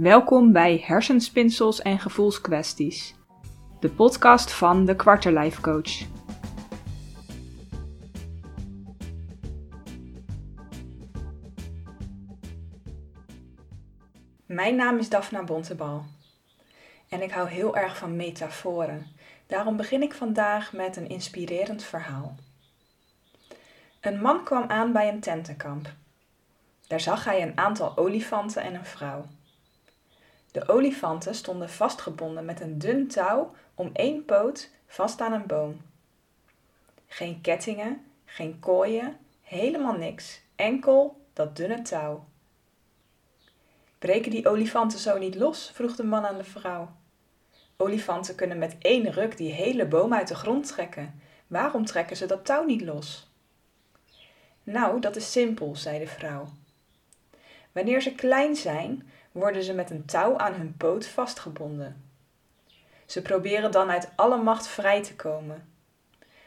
Welkom bij Hersenspinsels en Gevoelskwesties, de podcast van de Quarterlife Coach. Mijn naam is Daphna Bontebal en ik hou heel erg van metaforen. Daarom begin ik vandaag met een inspirerend verhaal. Een man kwam aan bij een tentenkamp. Daar zag hij een aantal olifanten en een vrouw. De olifanten stonden vastgebonden met een dun touw om één poot vast aan een boom. Geen kettingen, geen kooien, helemaal niks, enkel dat dunne touw. Breken die olifanten zo niet los? vroeg de man aan de vrouw. Olifanten kunnen met één ruk die hele boom uit de grond trekken. Waarom trekken ze dat touw niet los? Nou, dat is simpel, zei de vrouw. Wanneer ze klein zijn, worden ze met een touw aan hun poot vastgebonden. Ze proberen dan uit alle macht vrij te komen.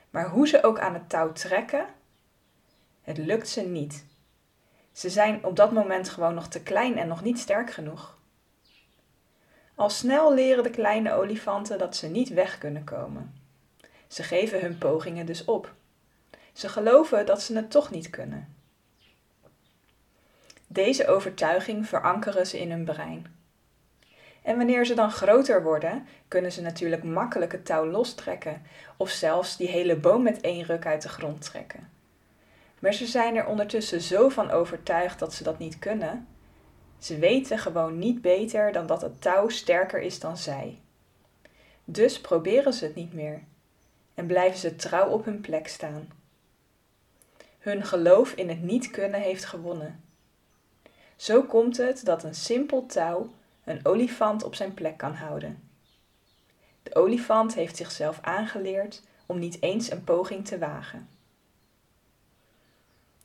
Maar hoe ze ook aan het touw trekken, het lukt ze niet. Ze zijn op dat moment gewoon nog te klein en nog niet sterk genoeg. Al snel leren de kleine olifanten dat ze niet weg kunnen komen. Ze geven hun pogingen dus op. Ze geloven dat ze het toch niet kunnen. Deze overtuiging verankeren ze in hun brein. En wanneer ze dan groter worden, kunnen ze natuurlijk makkelijk het touw lostrekken of zelfs die hele boom met één ruk uit de grond trekken. Maar ze zijn er ondertussen zo van overtuigd dat ze dat niet kunnen. Ze weten gewoon niet beter dan dat het touw sterker is dan zij. Dus proberen ze het niet meer en blijven ze trouw op hun plek staan. Hun geloof in het niet kunnen heeft gewonnen. Zo komt het dat een simpel touw een olifant op zijn plek kan houden. De olifant heeft zichzelf aangeleerd om niet eens een poging te wagen.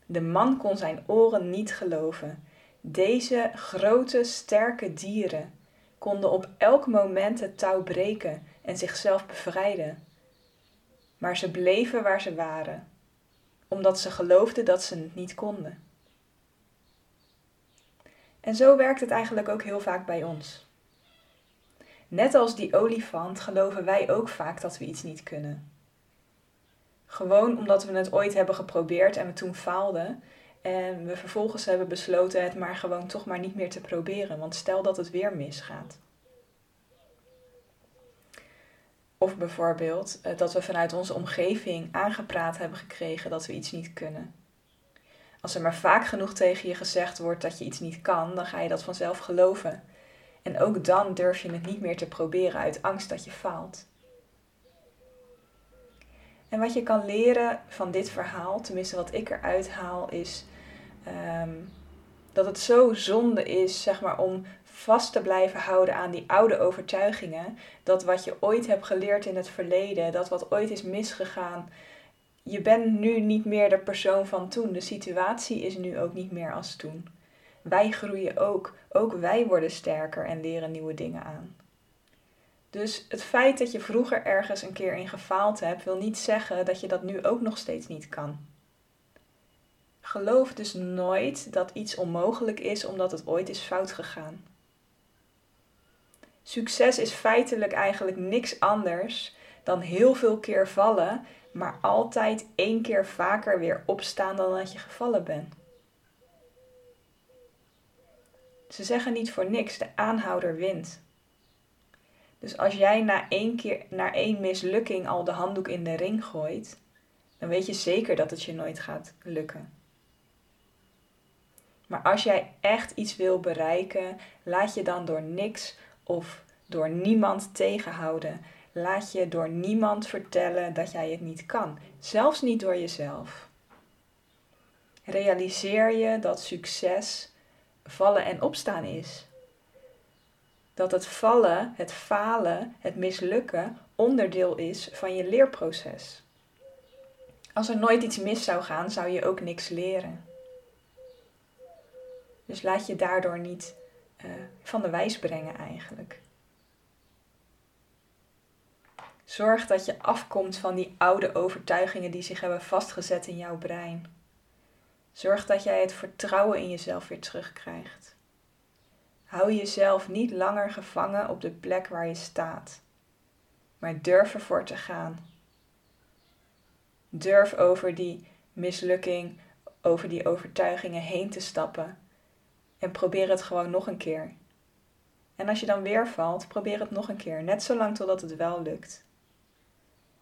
De man kon zijn oren niet geloven. Deze grote, sterke dieren konden op elk moment het touw breken en zichzelf bevrijden. Maar ze bleven waar ze waren, omdat ze geloofden dat ze het niet konden. En zo werkt het eigenlijk ook heel vaak bij ons. Net als die olifant geloven wij ook vaak dat we iets niet kunnen. Gewoon omdat we het ooit hebben geprobeerd en we toen faalden en we vervolgens hebben besloten het maar gewoon toch maar niet meer te proberen, want stel dat het weer misgaat. Of bijvoorbeeld eh, dat we vanuit onze omgeving aangepraat hebben gekregen dat we iets niet kunnen. Als er maar vaak genoeg tegen je gezegd wordt dat je iets niet kan, dan ga je dat vanzelf geloven. En ook dan durf je het niet meer te proberen uit angst dat je faalt. En wat je kan leren van dit verhaal, tenminste wat ik eruit haal, is ehm, dat het zo zonde is, zeg maar, om vast te blijven houden aan die oude overtuigingen. Dat wat je ooit hebt geleerd in het verleden, dat wat ooit is misgegaan, je bent nu niet meer de persoon van toen. De situatie is nu ook niet meer als toen. Wij groeien ook. Ook wij worden sterker en leren nieuwe dingen aan. Dus het feit dat je vroeger ergens een keer in gefaald hebt, wil niet zeggen dat je dat nu ook nog steeds niet kan. Geloof dus nooit dat iets onmogelijk is omdat het ooit is fout gegaan. Succes is feitelijk eigenlijk niks anders dan heel veel keer vallen maar altijd één keer vaker weer opstaan dan dat je gevallen bent. Ze zeggen niet voor niks, de aanhouder wint. Dus als jij na één, keer, na één mislukking al de handdoek in de ring gooit, dan weet je zeker dat het je nooit gaat lukken. Maar als jij echt iets wil bereiken, laat je dan door niks of door niemand tegenhouden. Laat je door niemand vertellen dat jij het niet kan, zelfs niet door jezelf. Realiseer je dat succes vallen en opstaan is. Dat het vallen, het falen, het mislukken onderdeel is van je leerproces. Als er nooit iets mis zou gaan, zou je ook niks leren. Dus laat je daardoor niet uh, van de wijs brengen eigenlijk. Zorg dat je afkomt van die oude overtuigingen die zich hebben vastgezet in jouw brein. Zorg dat jij het vertrouwen in jezelf weer terugkrijgt. Hou jezelf niet langer gevangen op de plek waar je staat, maar durf ervoor te gaan. Durf over die mislukking, over die overtuigingen heen te stappen en probeer het gewoon nog een keer. En als je dan weer valt, probeer het nog een keer, net zolang totdat het wel lukt.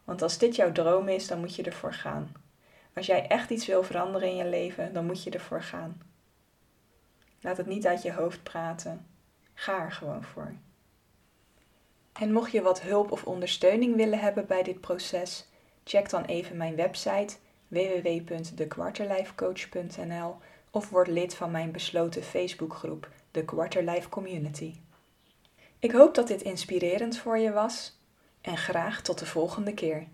Want als dit jouw droom is, dan moet je ervoor gaan. Als jij echt iets wil veranderen in je leven, dan moet je ervoor gaan. Laat het niet uit je hoofd praten. Ga er gewoon voor. En mocht je wat hulp of ondersteuning willen hebben bij dit proces, check dan even mijn website www.dekwarterlifecoach.nl of word lid van mijn besloten Facebookgroep, de Quarterlife Community. Ik hoop dat dit inspirerend voor je was en graag tot de volgende keer.